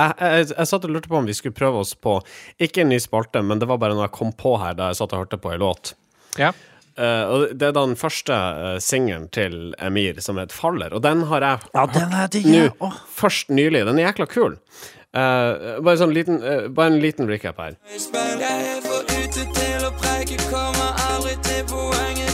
Jeg, jeg, jeg satt og lurte på om vi skulle prøve oss på Ikke en ny spalte, men det var bare noe jeg kom på her da jeg satt og hørte på ei låt. Ja. Uh, og Det er den første uh, singelen til Emir som het 'Faller', og den har jeg Ja, den er digg. nå oh. først nylig. Den er jækla kul. Uh, bare, sånn liten, uh, bare en liten recap her. Jeg er for ute til å preike, kommer aldri til poenget.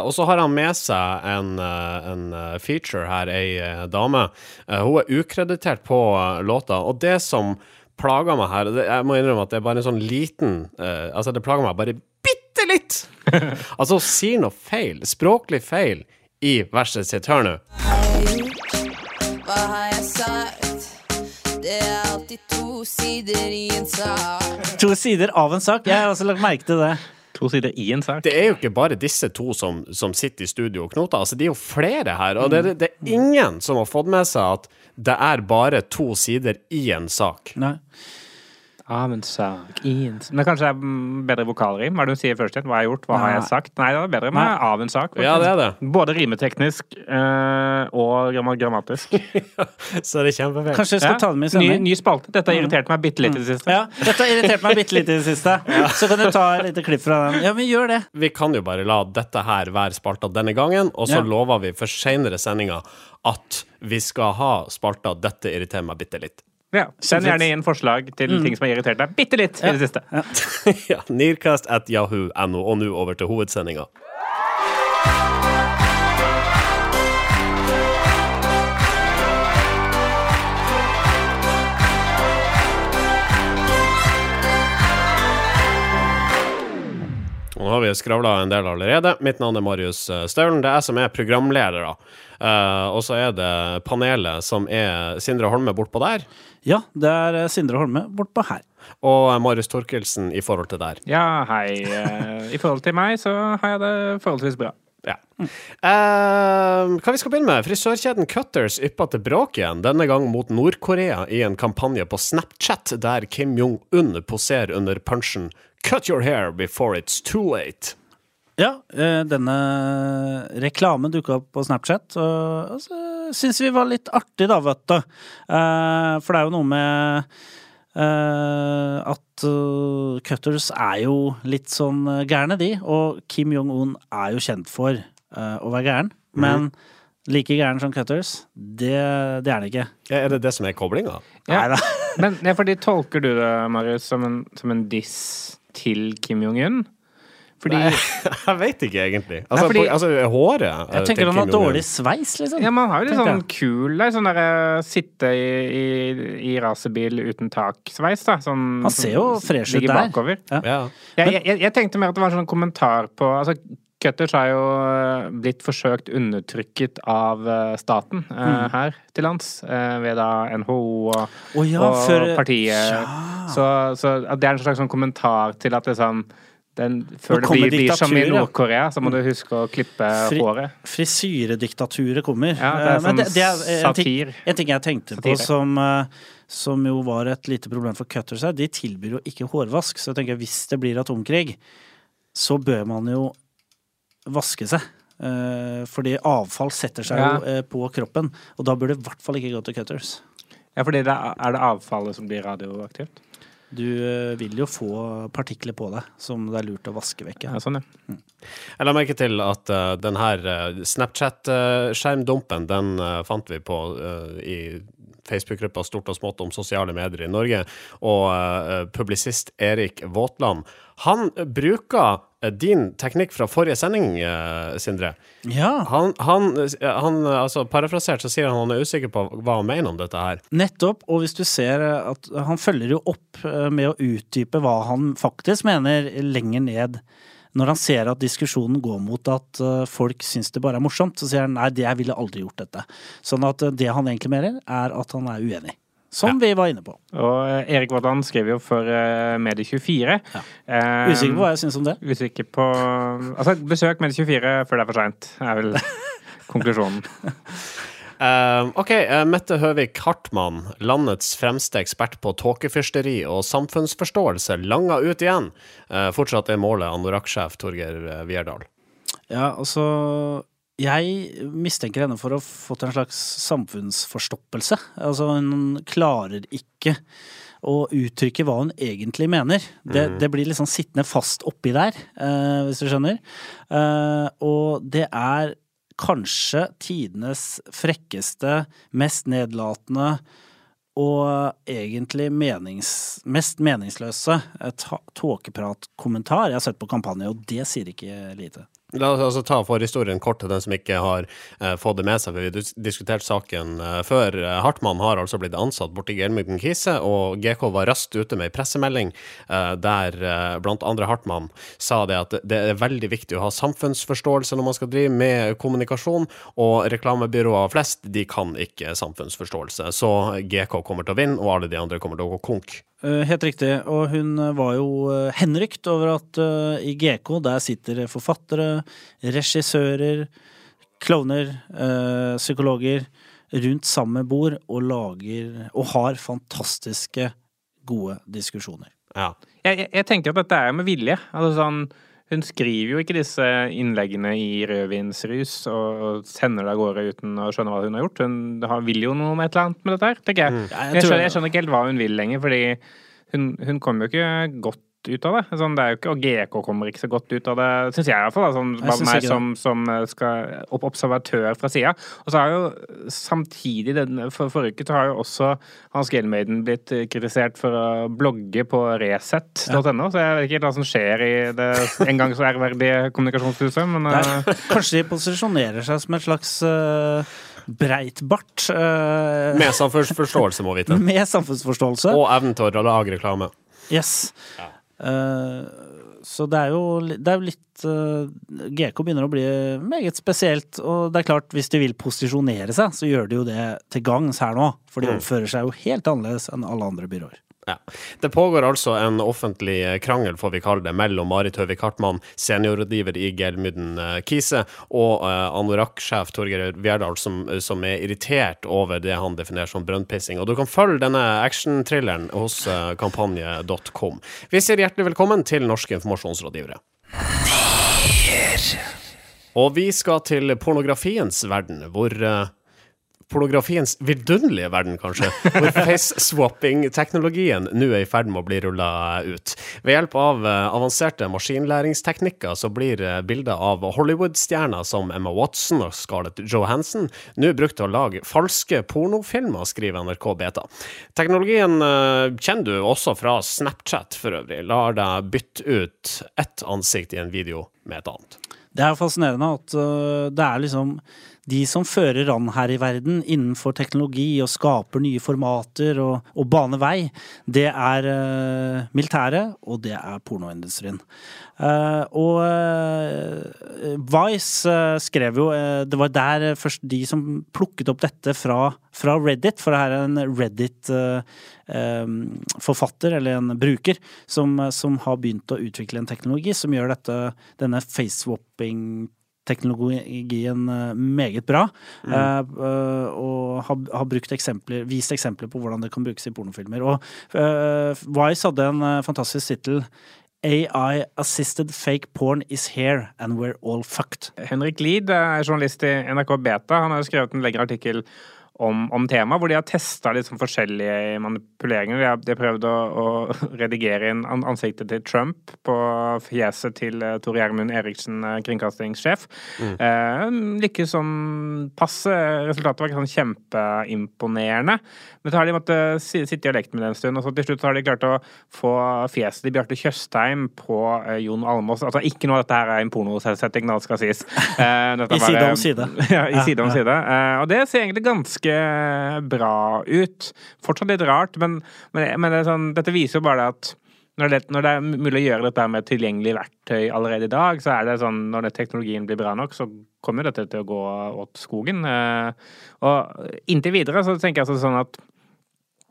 Og så har han med seg en, eh, en eh, feature her, ei eh, dame. Eh, hun er ukreditert på eh, låta, og det som plager meg her det, Jeg må innrømme at det er bare en sånn liten eh, Altså, det plager meg bare bitte litt! altså, hun sier noe feil, språklig feil, i verset sitt. Hør nå. Hva har jeg sagt? Det er alltid to sider i en sak. To sider av en sak. Jeg har også lagt merke til det. To sider i en sak. Det er jo ikke bare disse to som, som sitter i studio og knoter. Altså, det er jo flere her. Og det, det er ingen som har fått med seg at det er bare to sider i en sak. Nei. Av en sak, i en sak Men kanskje det er mm, bedre vokalrim? Hva er det du sier først? igjen? Hva har jeg gjort? Hva har jeg sagt? Nei, det er bedre med av en sak. Ja, det er det. Både rimeteknisk eh, og grammatisk. Så er det kjempefint. Kanskje jeg skal ta det med i ny, sending? ny spalte. Dette har irritert meg bitte litt i det siste. Ja, dette har irritert meg bitte litt i det siste. Så kan du ta et lite klipp fra den. Ja, men gjør det. Vi kan jo bare la dette her være spalta denne gangen, og så Ja. lover vi for seinere sendinger at vi skal ha spalta 'Dette irriterer meg bitte litt'. Ja. Send gjerne inn forslag til ting som har irritert deg bitte litt i det siste. ja, Nearcast at yahoo.no, og nå over til hovedsendinga. Og Nå har vi skravla en del allerede. Mitt navn er Marius eh, Staulen. Det er jeg som er programleder. da. Uh, og så er det panelet som er Sindre Holme bortpå der, Ja, det er eh, Sindre Holme bortpå her. og Marius Torkelsen i forhold til der. Ja, hei. I forhold til meg så har jeg det forholdsvis bra. Ja. Uh, hva vi skal begynne med? Frisørkjeden Cutters yppa til bråk igjen, denne gang mot Nord-Korea i en kampanje på Snapchat der Kim Jong-un poserer under punchen 'Cut your hair before it's too late'. Ja, eh, denne reklamen dukka opp på Snapchat, og så syns vi var litt artig, da, vet du. Eh, For det er jo noe med eh, at uh, Cutters er jo litt sånn uh, gærne, de. Og Kim Jong-un er jo kjent for eh, å være gæren. Men like gæren som Cutters, det, det er han ikke. Ja, Er det det som er koblinga? Ja. Neida. Men ja, fordi tolker du det, Marius, som en, som en diss til Kim Jong-un? Fordi Nei, jeg vet ikke egentlig. Altså, fordi- altså håret eh, Jeg tenker han har dårlig sveis, liksom. Ja, man har jo litt sånn kul der, sånn derre sitte i, i, i racerbil uten tak-sveis, da. Sånn, Han ser jo som fresh ut der. bakover. Ja. Jeg, jeg, jeg tenkte mer at det var en sånn kommentar på Altså, Cutters har jo eh, blitt forsøkt undertrykket av eh, staten eh, Mm. her til lands, eh, ved da NHO og, oh, ja, og for, partiet. Ja. Så, så det er en slags sånn kommentar til at liksom den, før det blir, blir som i. Nord-Korea, så må du huske å klippe Fri- håret. Frisyrediktaturet kommer. Ja, det er som Men sånn det, det er en ting, en ting jeg tenkte på som, eh, som jo var et lite problem for Cutters her. De tilbyr jo ikke hårvask, så jeg tenker hvis det blir atomkrig, så bør man jo vaske seg. Eh, Fordi avfall setter seg Ja. jo eh, på kroppen, og da bør det i hvert fall ikke gå til Cutters. Ja, fordi det er, er det avfallet som blir radioaktivt? Du eh, vil jo få partikler på deg som det er lurt å vaske vekk. Ja, Ja. sånn, ja. Jeg la merke til at uh, denne her uh, Snapchat-skjermdumpen, den uh, fant vi på uh, i Facebook-gruppa Stort og smått om sosiale medier i Norge, og uh, publisist Erik Våtland. Han bruker din teknikk fra forrige sending, uh, Sindre. ja. Han, han, uh, han altså Parafrasert så sier han han er usikker på hva han mener om dette her. Nettopp, og hvis du ser eh, at han følger jo opp eh, med å utdype hva han faktisk mener lenger ned. Når han ser at diskusjonen går mot at eh, folk syns det bare er morsomt, så sier han nei, det jeg ville aldri gjort dette. Sånn at eh, det han egentlig mener, er at han er uenig. Som vi var inne på. Og eh, Erik Vårdland skriver jo for uh, Medie24. Eh, Usikker på hva jeg syns om det. Usikker på Altså, besøk Medie24 før det er for seint, er vel konklusjonen. Uh, OK, eh, Mette Høvik Hartmann, landets fremste ekspert på tåkefyrsteri og samfunnsforståelse, langa ut igjen. Uh, fortsatt er målet anorakksjef Torgeir eh, Vierdal. Ja, altså Jeg mistenker henne for å ha fått en slags samfunnsforstoppelse. Altså, hun klarer ikke å uttrykke hva hun egentlig mener. Det, det blir liksom sittende fast oppi der, eh, hvis du skjønner. Eh, og det er kanskje tidenes frekkeste, mest nedlatende og egentlig menings, mest meningsløse eh, ta- tåkepratkommentar jeg har sett på kampanje, og det sier ikke lite. La oss altså ta forhistorien kort til den som ikke har eh, fått det med seg. for Vi har diskutert saken eh, før. Eh, Hartmann har altså blitt ansatt borti Gelmyden Kise, og GK var raskt ute med ei pressemelding eh, der eh, blant andre Hartmann sa det at det er veldig viktig å ha samfunnsforståelse når man skal drive med kommunikasjon, og reklamebyråer flest de kan ikke samfunnsforståelse. Så GK kommer til å vinne, og alle de andre kommer til å gå konk. Eh, Helt riktig, og hun eh, var jo eh, henrykt over at i GK der sitter forfattere, regissører, klovner, psykologer rundt samme bord og lager og har fantastiske gode diskusjoner. Ja. Jeg, jeg, jeg tenker at dette er med vilje. Altså sånn, hun skriver jo ikke disse innleggene i rødvinsrus og, sender det av gårde uten å skjønne hva hun har gjort. Hun vil jo noe med et eller annet med dette her, tenker jeg. Mm. jeg jeg, skjønner, jeg skjønner ikke helt hva hun vil lenger, fordi hun, hun kommer jo ikke godt ut av det. Sånn, det er jo ikke, og GK kommer ikke så godt ut av det, syns jeg iallfall. Sånn, Jeg meg som, som eh, skal opp observatør fra sida. Og så har jo samtidig, den, for forrige uke, så har jo også Hans Gelmeiden blitt eh, kritisert for å blogge på resett.no, så jeg vet ikke helt hva som skjer i det en gang så ærverdige kommunikasjonshuset, men Det er, kanskje de posisjonerer seg som et slags uh, breitbart uh, Med samfunnsforståelse, må vi vite. med samfunnsforståelse. Og evnen til å lage reklame. Yes. Eh, så det er jo, det er jo litt eh, GK begynner å bli meget spesielt, og det er klart, hvis de vil posisjonere seg, så gjør de jo det til gangs her nå. For de Mm. oppfører seg jo helt annerledes enn alle andre byråer. Ja. Det pågår altså en offentlig eh, krangel, får vi kalle det, mellom Marit Høvik Hartmann, seniorrådgiver i Gelmyden eh, Kise, og uh, Anorak-sjef Torgeir Vierdal, som, som er irritert over det han definerer som brønnpissing. Og du kan følge denne actionthrilleren hos uh, kampanje.com. Vi sier hjertelig velkommen til Norske informasjonsrådgivere. Og vi skal til pornografiens verden, hvor eh, pornografiens vidunderlige verden, kanskje, hvor face-swapping-teknologien nå er i ferd med å bli rulla ut. Ved hjelp av eh, avanserte maskinlæringsteknikker så blir eh, bilder av Hollywood-stjerner som Emma Watson og Scarlett Johansson nå brukt til å lage falske pornofilmer, skriver NRK Beta. Teknologien eh, kjenner du også fra Snapchat for øvrig. Lar deg bytte ut ett ansikt i en video med et annet. Det er fascinerende at det er liksom de som fører an her i verden innenfor teknologi og skaper nye formater og, og baner vei, det er uh, militæret, og det er pornoindustrien. Uh, og uh, Vice skrev jo Det var der først de som plukket opp dette fra, fra Reddit, for det her er en Reddit-forfatter, eller en bruker, som, som har begynt å utvikle en teknologi som gjør dette, denne face-swapping teknologien eh, meget bra, eh, eh, og har, har brukt eksempler, vist eksempler på hvordan det kan brukes i pornofilmer. Og uh, Wise hadde en fantastisk tittel AI assisted fake porn is here and we're all fucked. Henrik Lid er journalist i NRK Beta. Han har skrevet en lengre artikkel om, om temaet, hvor de har testa liksom forskjellige manipuleringer. De har, de har prøvd å, å redigere inn ansiktet til Trump på fjeset til eh, Tor Gjermund Eriksen, eh, kringkastingssjef. Eh, lykkes som passe. Resultatet var ikke sånn kjempeimponerende. Men så har de måttet sitte og leke med det en stund, og så til slutt har de klart å få fjeset til Bjarte Tjøstheim på Jon Almås. Altså ikke noe av dette her er en pornosetting, det skal sies. Eh, I side om side. Ja, i side om side. Eh, og det ser egentlig ganske bra ut. Fortsatt litt rart, men, men, men det sånn, dette viser jo bare at når det, når det er mulig å gjøre dette med tilgjengelig verktøy allerede i dag, så er det sånn når teknologien blir bra nok, så kommer dette til å gå åt skogen. Eh, og inntil videre så tenker jeg altså sånn at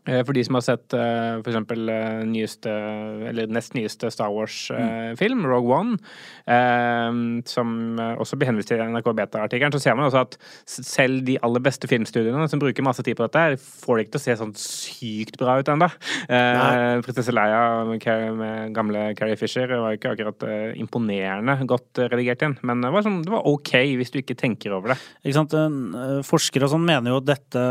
For de som har sett uh, for eksempel eh, nyeste, eller nest nyeste Star Wars-film, Rogue One, uh, som eh, også blir henvist til NRK Beta-artikkelen, så ser man også at selv de aller beste filmstudiene som bruker masse tid på dette, får det ikke til å se sånn sykt bra ut ennå. Eh, Prinsesse Leia med, med gamle Carrie Fisher var ikke akkurat eh, imponerende godt eh, redigert inn, men det var, sånn, det var OK hvis du ikke tenker over det. Ikke sant? Eh, Forskere og sånn mener jo at dette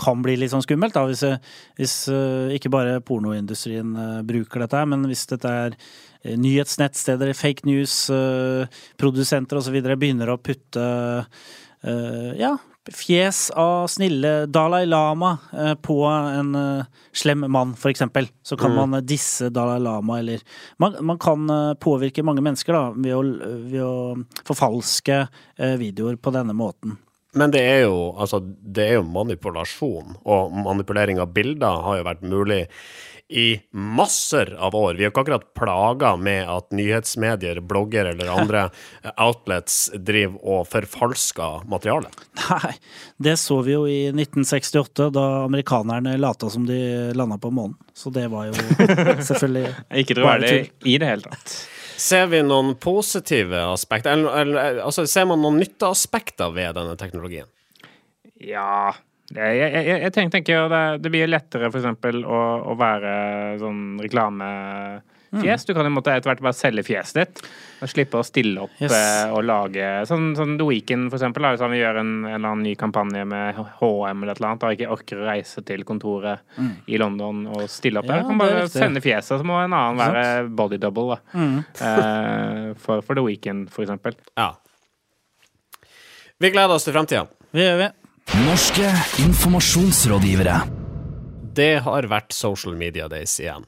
kan bli litt sånn skummelt, da, hvis, eh, hvis eh, ikke bare pornoindustrien eh, bruker dette, men hvis dette er eh, nyhetsnettsteder, fake news, eh, produsenter osv. begynner å putte ja, fjes av snille Dalai Lama på en slem mann, for eksempel. Så kan man eh, disse Dalai Lama, eller Man, man kan påvirke mange mennesker da, ved å, ved å forfalske videoer på denne måten. Men det er jo, altså, det er jo manipulasjon, og manipulering av bilder har jo vært mulig i masser av år. Vi er jo ikke akkurat plaga med at nyhetsmedier, blogger eller andre outlets driver og forfalsker materiale. Nei, det så vi jo i 1968, da amerikanerne lata som de landa på månen. Så det var jo selvfølgelig Ikke troverdig i det hele tatt. Ser vi noen positive aspekter, eller, eller altså, ser man noen nytteaspekter ved denne teknologien? Ja jeg, jeg, jeg tenker, tenker det, det blir lettere eksempel å, å være sånn reklamefjes. Du kan en måte etter hvert bare selge fjeset ditt og slippe å stille opp Yes. eh, og lage Sånn, sånn The Weeknd, for eksempel. Han vil gjøre en, en eller annen ny kampanje med HM eller et eller annet, og ikke orker å reise til kontoret i London og stille opp Ja, der. Kan bare sende fjeset, så må en annen være body double, da. Eh, for, for The Weeknd, for eksempel. Ja. Vi gleder oss til fremtida. Det gjør vi. Norske informasjonsrådgivere. Det har vært social media days igjen.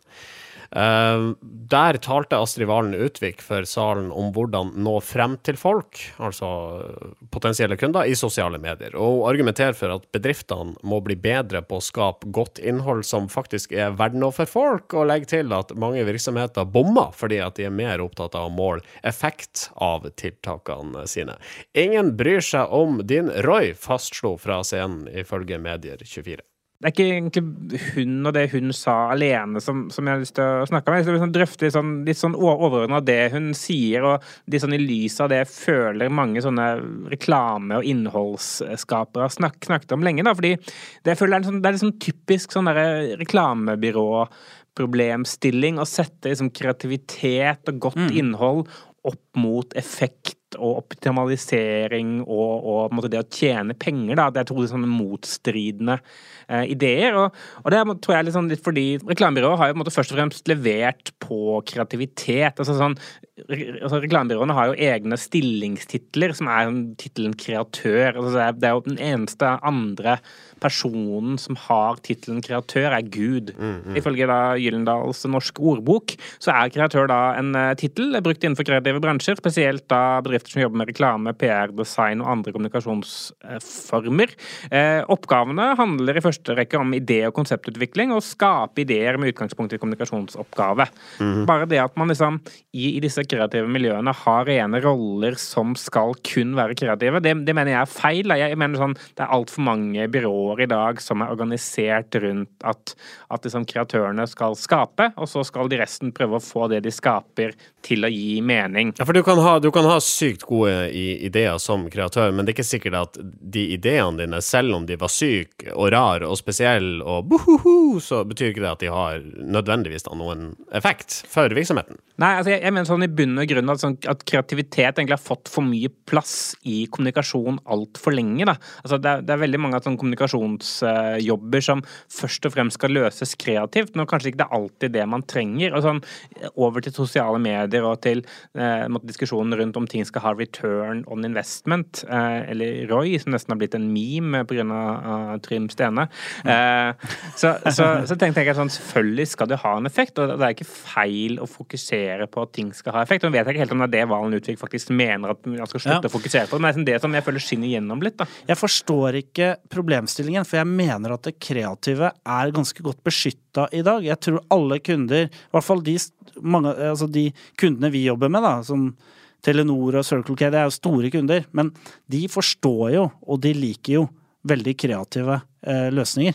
Eh, der talte Astrid Valen Utvik for salen om hvordan nå frem til folk, altså eh, potensielle kunder, i sosiale medier. Og hun argumenterer for at bedriftene må bli bedre på å skape godt innhold som faktisk er verdt noe for folk, og legger til at mange virksomheter bommer fordi at de er mer opptatt av å måle effekt av tiltakene sine. Ingen bryr seg om din Roy, fastslo fra scenen ifølge Medier24. Det er ikke egentlig hun og det hun sa alene som, som jeg har lyst til å snakke om. Jeg vil liksom drøfte litt sånn, litt sånn overordna det hun sier, og litt sånn i lys av det jeg føler mange sånne reklame- og innholdsskapere har snak, snakket om lenge. da, fordi det, jeg føler det er, en sånn, det er sånn typisk sånn reklamebyråproblemstilling reklamebyrå problemstilling å sette liksom kreativitet og godt innhold opp mot effekt og optimalisering og, og måte det å tjene penger. Da. Det er to sånne motstridende eh, ideer. Og, og det tror jeg liksom litt, fordi reklamebyrået har jo måte først og fremst levert på kreativitet. altså sånn altså Reklamebyråene har jo egne stillingstitler, som er tittelen kreatør. altså det er jo den eneste andre personen som har tittelen kreatør, er Gud. Ifølge da Gyllendals norske ordbok så er kreatør da en uh, tittel brukt innenfor kreative bransjer, spesielt da bedrifter som jobber med reklame, PR, design og andre kommunikasjonsformer. Eh, oppgavene handler i første rekke om idé- og konseptutvikling og skape ideer med utgangspunkt i kommunikasjonsoppgave. Bare det at man liksom i, i disse kreative miljøene har rene roller som skal kun være kreative, det, det mener jeg er feil. Jeg mener sånn, Det er altfor mange byråer i dag som er organisert rundt at, at liksom kreatørene skal skape, og så skal de resten prøve å få det de skaper, til å gi mening. Ja, for du kan, ha, du kan ha sykt gode ideer som kreatør, men det er ikke sikkert at de ideene dine, selv om de var syke og rare og spesielle og bohoho, så betyr ikke det at de har nødvendigvis da noen effekt for virksomheten. Nei, altså jeg, jeg mener sånn i bunn og grunn at, sånn, at kreativitet egentlig har fått for mye plass i kommunikasjon altfor lenge. Da. Altså det, er, det er veldig mange sånn sånne kommunikasjonsjobber som først og fremst skal løses kreativt, men kanskje ikke det er alltid det man trenger. Og sånn, over til sosiale medier og til eh, diskusjonen rundt om ting skal ha return on investment, eh, eller ROI, som nesten har blitt en meme pga. Uh, Trym Stene. Eh, så, så, så tenkte jeg at sånn, selvfølgelig skal det ha en effekt, og det er ikke feil å fokusere på at ting skal ha effekt. Og jeg vet ikke helt om det er det Valen Utvik faktisk mener at man skal slutte Ja. å fokusere på, men det er liksom det som jeg føler skinner gjennom litt. da. Jeg forstår ikke problemstillingen, for jeg mener at det kreative er ganske godt beskytta i dag. Jeg tror alle kunder, i hvert fall de, mange, altså de kundene vi jobber med, da, som Telenor og Circle K, det er jo store kunder, men de forstår jo, og de liker jo, veldig kreative eh, løsninger.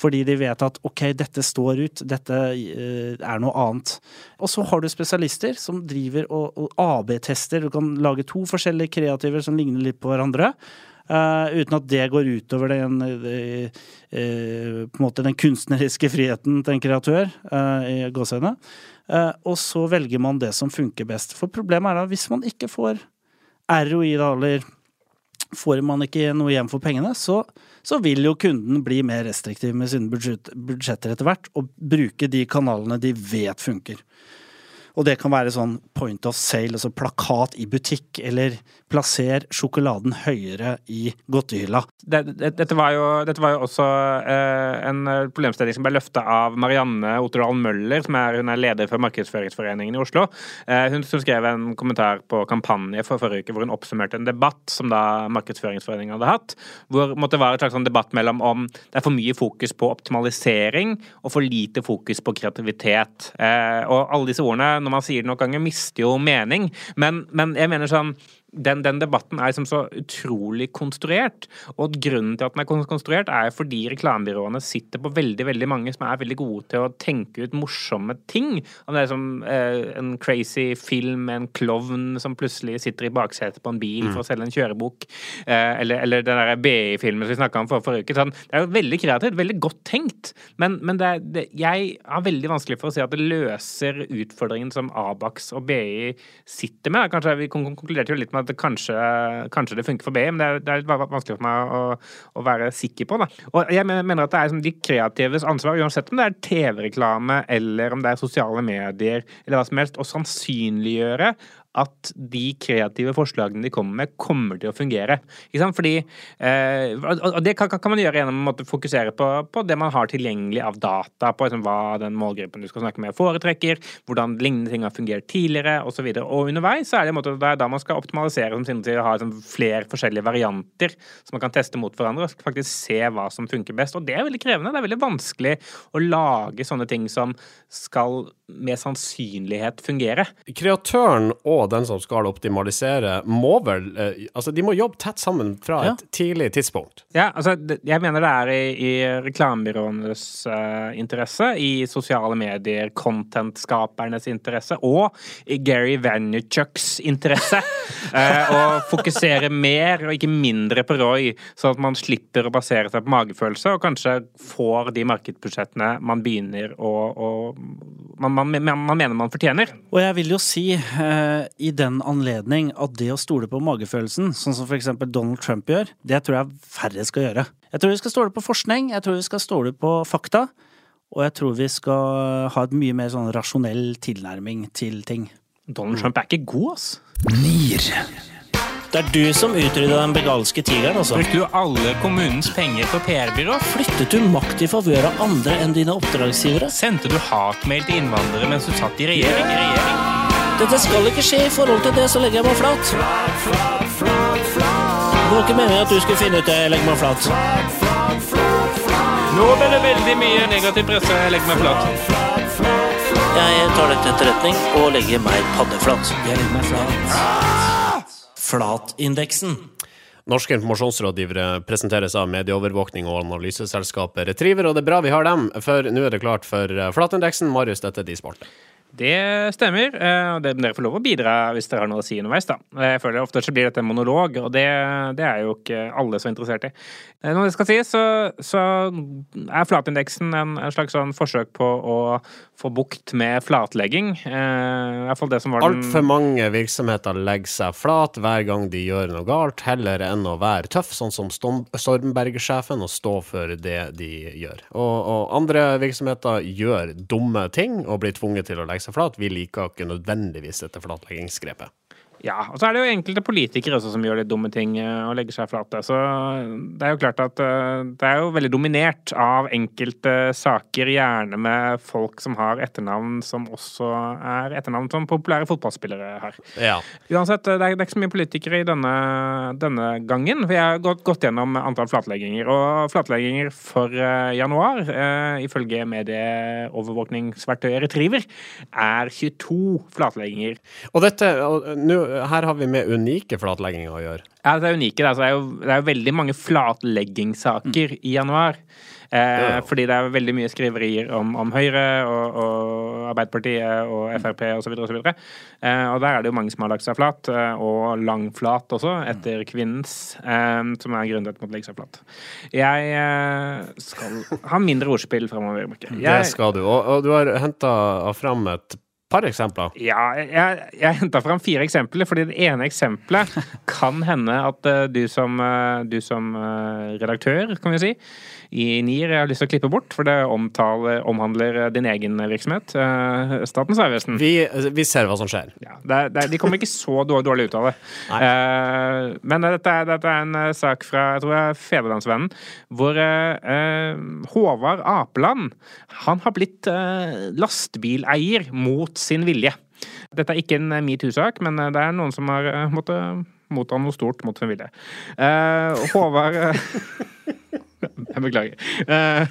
Fordi de vet at ok, dette står ut, dette eh, er noe annet. Og så har du spesialister som driver og, og AB-tester. Du kan lage to forskjellige kreativer som ligner litt på hverandre. Eh, uten at det går utover den, eh, eh, den kunstneriske friheten til en kreatør, i gåseøynene. Og så velger man det som funker best. For problemet er da hvis man ikke får ROI, da, eller får man ikke noe igjen for pengene, så, så vil jo kunden bli mer restriktiv med sine budsjetter etter hvert, og bruke de kanalene de vet funker. Og det kan være sånn point of sale, altså plakat i butikk, eller plasser sjokoladen høyere i godtehylla. det, det, dette, var jo, dette var jo også eh, en problemstilling som ble løfta av Marianne Otterdal Møller, som er, hun er leder for Markedsføringsforeningen i Oslo. Eh, hun, hun skrev en kommentar på Kampanje for forrige uke hvor hun oppsummerte en debatt som da Markedsføringsforeningen hadde hatt, hvor måtte være et slags sånn debatt mellom om det er for mye fokus på optimalisering og for lite fokus på kreativitet. Eh, og alle disse ordene, når man sier det nok ganger, mister jo mening. Men, men jeg mener sånn den, den debatten er liksom så utrolig konstruert. Og grunnen til at den er konstruert, er fordi reklamebyråene sitter på veldig veldig mange som er veldig gode til å tenke ut morsomme ting. Om det er som eh, en crazy film med en klovn som plutselig sitter i baksetet på en bil for å selge en kjørebok, eh, eller, eller den der BI-filmen som vi snakka om for forrige uke. Sånn, det er jo veldig kreativt, veldig godt tenkt, men, men det, er- det, jeg har veldig vanskelig for å si at det løser utfordringen som Abax og BI sitter med. Kanskje Vi konkluderte jo litt med at det kanskje, kanskje det funker for BI, men det er, det er vanskelig for meg å, å være sikker på. Da. Og jeg mener at det er som de kreatives ansvar, uansett om det er TV-reklame eller om det er sosiale medier eller hva som helst, å sannsynliggjøre at de kreative forslagene de kommer med, kommer til å fungere. Fordi, eh, og det kan, kan man gjøre gjennom å fokusere på, på det man har tilgjengelig av data, på liksom, hva den målgruppen du skal snakke med, foretrekker, hvordan lignende ting har fungert tidligere, osv. Og, og underveis så er det, en måte, det er da man skal optimalisere som Sindre sier, ha liksom, flere forskjellige varianter som man kan teste mot hverandre, og faktisk se hva som funker best. Og det er veldig krevende. Det er veldig vanskelig å lage sånne ting som skal med sannsynlighet fungere. Kreatøren og den som skal optimalisere, må vel eh, Altså, de må jobbe tett sammen fra Ja. et tidlig tidspunkt. Ja, altså, jeg mener det er i, i reklamebyråenes uh, interesse, i sosiale medier, content-skapernes interesse, og i Gary Vaynerchuks interesse uh, å fokusere mer og ikke mindre på Roy, sånn at man slipper å basere seg på magefølelse, og kanskje får de markedsbudsjettene man begynner å, å man, man, man mener man fortjener. Og jeg vil jo si eh, i den anledning at det å stole på magefølelsen, sånn som for eksempel Donald Trump gjør, det tror jeg færre skal gjøre. Jeg tror vi skal stole på forskning, jeg tror vi skal stole på fakta, og jeg tror vi skal ha et mye mer sånn rasjonell tilnærming til ting. Donald Trump er ikke god, ass. Nier. Det er du som utrydda den begalske tigeren, altså. Brukte du alle kommunens penger på PR-byrå? Flyttet du makt i favør av andre enn dine oppdragsgivere? Sendte du hatmail til innvandrere mens du satt i regjering? Regjering? Dette skal ikke skje i forhold til det, så legger jeg meg flat. Det var ikke meningen at du skulle finne ut det. Jeg legger meg flat. Nå ble det veldig mye negativ presse. Jeg legger meg flat. Jeg tar det til etterretning og legger meg paddeflat. Jeg legger meg flat. Flatindeksen. Norske informasjonsrådgivere presenteres av medieovervåkning og analyseselskapet Retriever, og det er bra vi har dem, for nå er det klart for eh, Flatindeksen. Marius, dette er din spalte. Det stemmer. eh, Dere får lov å bidra hvis dere har noe å si underveis. da. Jeg føler Ofte så blir dette en monolog, og det, det er jo ikke alle så interessert i. Eh, Når det skal sies, så, så er flatindeksen en, en slags sånn forsøk på å få bukt med flatlegging. Eh, I hvert Altfor mange virksomheter legger seg flat hver gang de gjør noe galt, heller enn å være tøff, sånn som Storm- Stormberg-sjefen, og stå for det de gjør. Og, og andre virksomheter gjør dumme ting og blir tvunget til å legge seg flat. Vi liker ikke nødvendigvis dette flatleggingsgrepet. Ja, og så er det jo enkelte politikere også som gjør litt dumme ting eh, og legger seg flate. Så det er jo klart at eh, det er jo veldig dominert av enkelte saker, gjerne med folk som har etternavn som også er etternavn som populære fotballspillere har. Ja. Uansett, eh, det er, det er ikke så mye politikere i denne, denne gangen. For jeg har gått, gått gjennom antall flatlegginger. Og flatlegginger for eh, januar, eh, ifølge medieovervåkningsverktøyet Retriever, er 22 flatlegginger. Og dette, nå, her har vi med unike flatlegginger å gjøre. Ja, det er unike. Altså, det, er jo, det er jo veldig mange flatleggingssaker i januar. Eh, fordi det er veldig mye skriverier om, om Høyre og, og Arbeiderpartiet og Frp osv. Og, så videre. eh, og der er det jo mange som har lagt seg flat, og og langflat også, etter kvinnens, eh, som er grunnet mot å legge seg flat. Jeg eh, skal ha mindre ordspill fremover. Marke. Det skal du. Og, og du har henta fram et par eksempler. Ja, jeg, jeg henta fram fire eksempler, fordi det ene eksempelet kan hende at eh, du som, eh, du som eh, redaktør, kan vi si, i NIR har lyst til å klippe bort, for det omtaler, omhandler din egen virksomhet, eh, Statens vegvesen. Vi, vi ser hva som skjer. Ja, det, det, de kommer ikke så dårlig, ut av det. Uh, men dette er, dette er en eh, sak fra jeg tror jeg Fedrelandsvennen, hvor eh, Håvard Apeland han har blitt uh, lastebileier mot sin vilje. Dette er ikke en metoo-sak, men det er noen som har måttet motta noe stort mot sin vilje. Eh, Håvard Jeg beklager.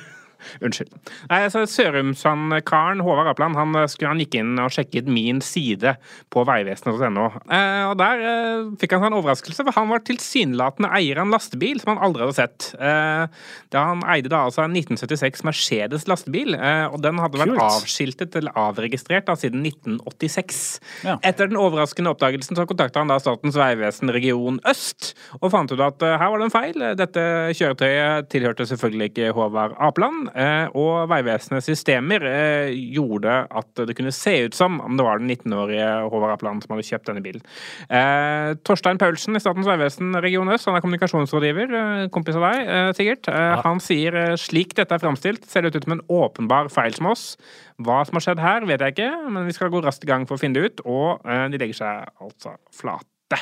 Unnskyld. Nei, altså Sørumsand-karen Håvard Apland han, eh, han gikk inn og sjekket min side på vegvesenet.no. Eh, og der eh, fikk han seg en overraskelse, for han var tilsynelatende eier av en lastebil som han aldri hadde sett. Eh, da han eide da altså en 1976 Mercedes lastebil, eh, og den hadde vært Kult. avskiltet eller avregistrert da, siden 1986. Ja. Etter den overraskende oppdagelsen så kontakta han da Statens vegvesen region øst, og fant ut at eh, her var det en feil. Dette kjøretøyet tilhørte selvfølgelig ikke Håvard Apeland, eh, og Vegvesenets systemer eh, gjorde at det kunne se ut som om det var den 19-årige Håvard Apeland som hadde kjøpt denne bilen. Eh, Torstein Paulsen i Statens vegvesen region øst, han er kommunikasjonsrådgiver, eh, kompis av deg eh, sikkert, eh, han sier eh, slik dette er framstilt, ser det ut som en åpenbar feil som oss. Hva som har skjedd her, vet jeg ikke, men vi skal gå raskt i gang for å finne det ut, og eh, de legger seg altså flate.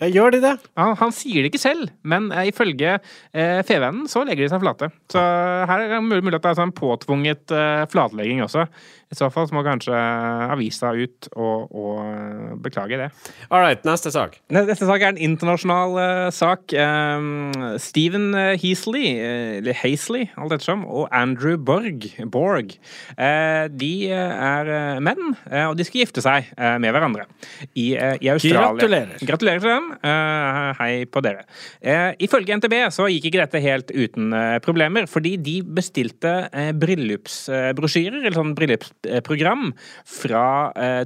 Ja, gjør de det? Han, han sier det ikke selv, men eh, ifølge eh, Fevennen så legger de seg flate. Så her er det mulig, mulig at det er sånn påtvunget eh, flatlegging også. I så fall så må kanskje avisa ut og, og eh, beklage det. All right, neste sak. Neste sak er en internasjonal eh, sak. Um, Stephen eh, Heasley, eh, eller Hazley, alt ettersom, og Andrew Borg, Borg eh, de eh, er eh, menn, eh, og de skal gifte seg eh, med hverandre i, eh, i Australia. Gratulerer. Gratulerer til dem. Eh, hei på dere. Eh, ifølge NTB så gikk ikke dette helt uten eh, problemer, fordi de bestilte bryllupsbrosjyrer, eller sånn bryllupsprogram, fra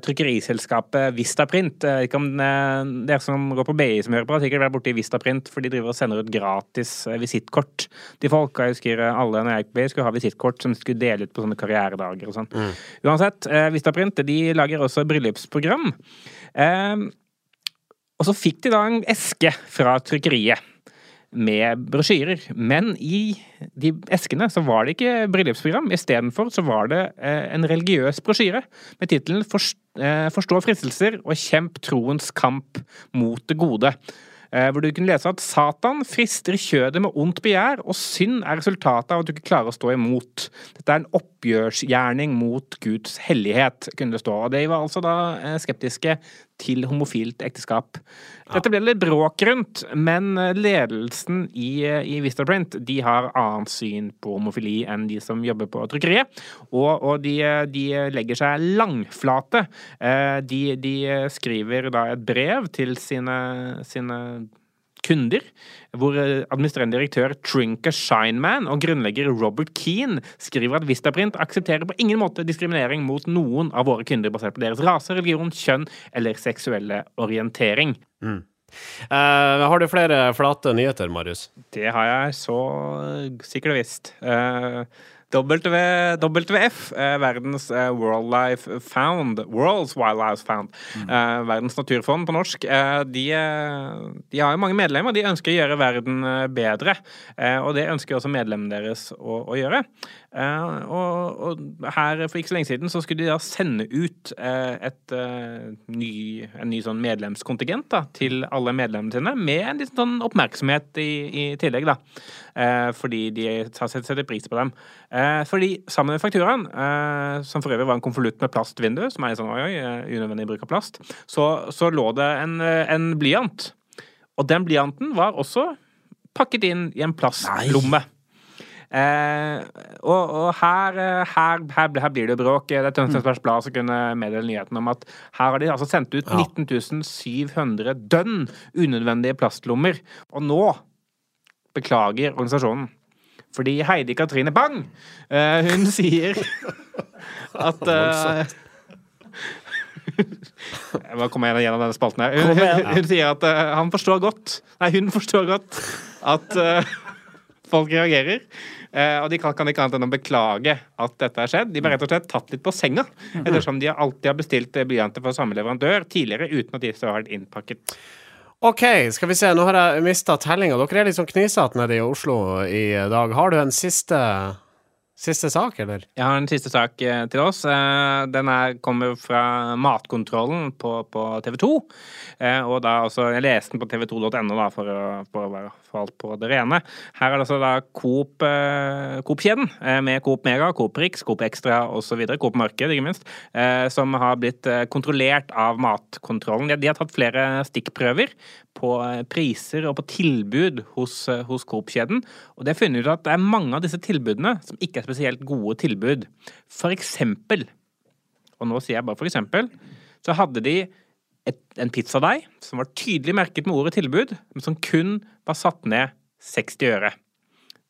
trykkeriselskapet Vistaprint. Ikke om dere som går på BI som hører på, har sikkert vært borti Vistaprint, for de driver og sender ut gratis visittkort til folk. Jeg husker alle når jeg gikk på BI skulle ha visittkort som de skulle dele ut på sånne karrieredager og sånn. Uansett, eh, Vistaprint de lager også bryllupsprogram. Eh, og så fikk de da en eske fra trykkeriet med brosjyrer. Men i de eskene så var det ikke bryllupsprogram. Istedenfor så var det eh, en religiøs brosjyre med tittelen eh, 'Forstå fristelser og kjemp troens kamp mot det gode'. Eh, hvor du kunne lese at Satan frister kjødet med ondt begjær, og synd er resultatet av at du ikke klarer å stå imot. Dette er en oppgjørsgjerning mot Guds hellighet, kunne det stå. Og de var altså da skeptiske til homofilt ekteskap. Dette ble litt bråk rundt, men eh, ledelsen i, eh, i Vistaprint de har annet syn på homofili enn de som jobber på trykkeriet. Og, og de, eh, de legger seg langflate. De, de skriver da et brev til sine, sine kunder, hvor eh, administrerende direktør Trinka Shineman og grunnlegger Robert Keane skriver at Vistaprint aksepterer på ingen måte diskriminering mot noen av våre kunder basert på deres rase, religion, kjønn eller seksuelle orientering. Eh, har du flere flate nyheter, Marius? Det har jeg så sikkert og visst. Eh, W, WWF, eh, verdens eh, Life Found, World's Wildlife Found, eh, verdens naturfond på norsk, eh, de, eh, de har jo mange medlemmer. De ønsker å gjøre verden eh, bedre, og det ønsker også medlemmene deres å, å gjøre. Eh, og, og her for ikke så lenge siden så skulle de da sende ut eh, et eh, ny, en ny sånn medlemskontingent da, til alle medlemmene sine, med en liten sånn oppmerksomhet i, i tillegg, da. Fordi de har sett- setter pris på dem. Fordi sammen med fakturaen, som for øvrig var en konvolutt med plastvindu, som er sånn oi, oi, unødvendig bruk av plast, så, så lå det en, en blyant. Og den blyanten var også pakket inn i en plastlomme. Eh, og og her, eh, her, her, her blir det bråk. Det er Tønsbergs Blad som kunne meddele nyheten om at her har de altså sendt ut 19 700 dønn unødvendige plastlommer. Og nå beklager organisasjonen. Fordi Heidi Katrine Bang, eh, hun sier at eh, må kommer jeg gjennom denne spalten her? Hun, hun, hun sier at eh, han forstår godt Nei, hun forstår godt at eh, folk reagerer. Eh, og de kan, kan ikke annet enn å beklage at dette har skjedd. De ble rett og slett tatt litt på senga, ettersom de alltid har bestilt eh, blyanter fra samme leverandør tidligere, uten at de så har vært innpakket. OK, skal vi se. Nå har jeg mista tellinga. Dere er litt sånn knisete nede i Oslo i dag. Har du en siste, siste sak, eller? Jeg har en siste sak eh, til oss. Eh, Den er, kommer fra Matkontrollen på, på TV 2. Eh, Og da også, jeg leste den på tv2.no da, for for å være for alt på det rene. Her er det altså da Coop-kjeden, eh, med Coop Mega, Coop Rix, Coop Extra osv., Coop Marked, ikke minst, som har blitt kontrollert av Matkontrollen. De har tatt flere stikkprøver på eh, priser og på tilbud hos, eh, hos Coop-kjeden, og de har funnet ut at det er mange av disse tilbudene som ikke er spesielt gode tilbud. For eksempel, og nå sier jeg bare for eksempel, så hadde de et, en pizzadeig som var tydelig merket med ordet tilbud, men som kun var satt ned 60 øre.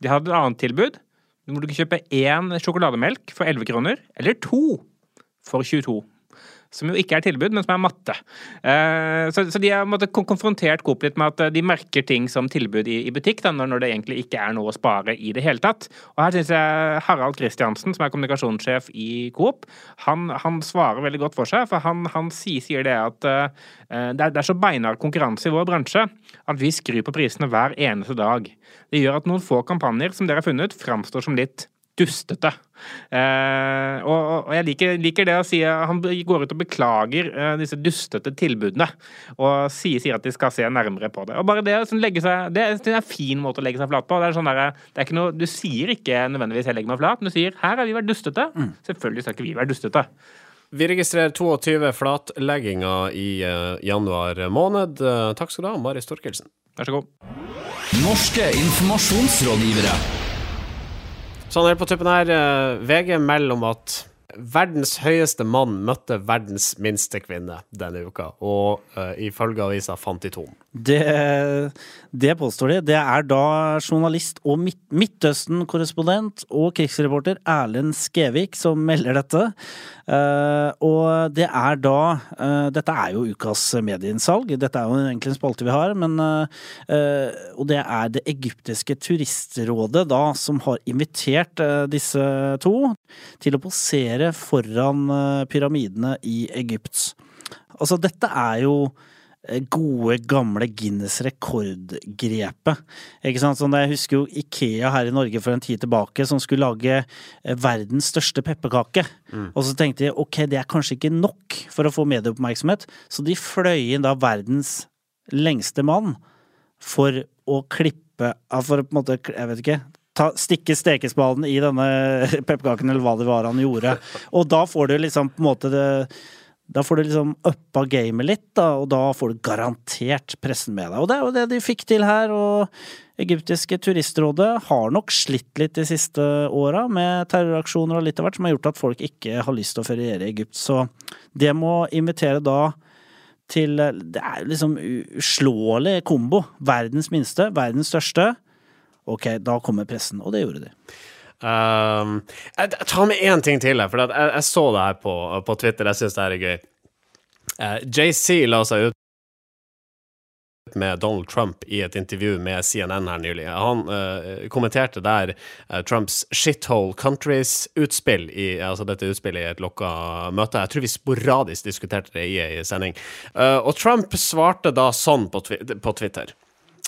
De hadde et annet tilbud hvor du kunne kjøpe én sjokolademelk for 11 kroner, eller to for 22. Som jo ikke er tilbud, men som er matte. Eh, så, de har kon- konfrontert Coop litt med at eh, de merker ting som tilbud i, butikk, da, når det egentlig ikke er noe å spare i det hele tatt. Og her syns jeg Harald Kristiansen, som er kommunikasjonssjef i Coop, han, han svarer veldig godt for seg. For han, han sier, sier det at eh, det, er, det er så beinhard konkurranse i vår bransje at vi skrur på prisene hver eneste dag. Det gjør at noen få kampanjer som dere har funnet, framstår som litt dustete. Eh, og, og jeg liker, liker det å si at Han går ut og beklager eh, disse dustete tilbudene. Og sier, sier at de skal se nærmere på det. Og bare Det sånn legge seg, det, er- det er en fin måte å legge seg flat på. Det er sånn der, det er ikke noe, Du sier ikke nødvendigvis 'jeg legger meg flat', men du sier 'her har vi vært dustete'. Selvfølgelig skal ikke vi være dustete. Vi registrerer 22 flatlegginger i uh, januar måned. Uh, takk skal du ha, Mari Torkelsen. Vær så god. Norske informasjonsrådgivere. Sånn helt på tuppen her, eh, VG melder om at verdens høyeste mann møtte verdens minste kvinne denne uka, og uh, ifølge avisa Fantiton. Det, det påstår de. Det er da journalist og Midt Midtøsten-korrespondent og krigsreporter Erlend Skevik som melder dette. Eh, og det er da eh, Dette er jo ukas medieinnsalg. Dette er jo egentlig en spalte vi har, men eh, Og det er det egyptiske turistrådet da som har invitert disse to til å posere foran pyramidene i Egypt. Altså, dette er jo gode, gamle Guinness rekordgrepet. Ikke sant? Sånn, jeg husker jo Ikea her i Norge for en tid tilbake som skulle lage eh, verdens største pepperkake. Og så tenkte jeg ok, det er kanskje ikke nok for å få medieoppmerksomhet, så de fløy inn da verdens lengste mann for å klippe For å på en måte, jeg vet ikke ta, stikke stekespaden i denne pepperkaken, eller hva det var han gjorde. Og da får du liksom på en måte det da får du liksom uppa gamet litt, da, og da får du garantert pressen med deg. Og det er jo det de fikk til her, og egyptiske turistrådet har nok slitt litt de siste åra med terroraksjoner og litt av hvert som har gjort at folk ikke har lyst til å feriere i Egypt. Så det må invitere da til Det er liksom uslåelig kombo. Verdens minste, verdens største. Ok, da kommer pressen, og det gjorde de. Um, jeg, tar med én ting til her, for jeg, jeg så det her på, på Twitter. Jeg syns det her er gøy. Uh, JC la seg ut med Donald Trump i et intervju med CNN her nylig. Han uh, kommenterte der uh, Trumps shithole countries-utspill, altså dette utspillet i et lokka møte. Jeg tror vi sporadisk diskuterte det i ei sending. Uh, og Trump svarte da sånn på, twi på Twitter.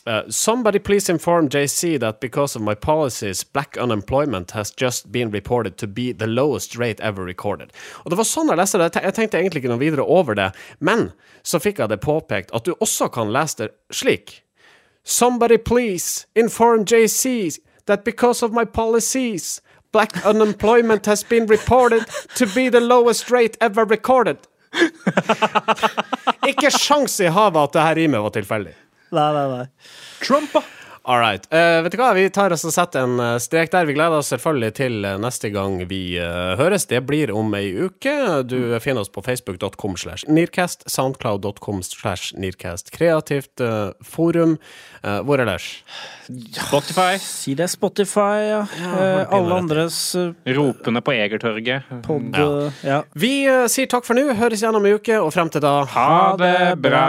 Uh, somebody please inform JC that because of my policies, black unemployment has just been reported to be the lowest rate ever recorded. Og det var sånn jeg leste det. Jeg tenkte egentlig ikke noe videre over det, men så fikk jeg det påpekt at du også kan lese det slik. Somebody please inform JC that because of my policies, black unemployment has been reported to be the lowest rate ever recorded. Ikke sjans i havet at det her rimet var tilfeldig. Nei, nei, nei. Trump, da! All right. Uh, vet du hva, vi tar oss og setter en eh, strek der. Vi gleder oss selvfølgelig til eh, neste gang vi uh, høres. Det blir om ei uke. Du finner oss på facebook.com slash Nearcast, soundcloud.com slash Nearcast. Kreativt uh, forum. Eh, hvor ellers? Spotify. Si det Spotify, ja. ja alle andres Ropene på Egertorget. pod... Ja. Ja. Vi sier takk for nå. Høres igjen om ei uke, og frem til da Ha det bra!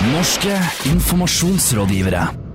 Norske informasjonsrådgivere.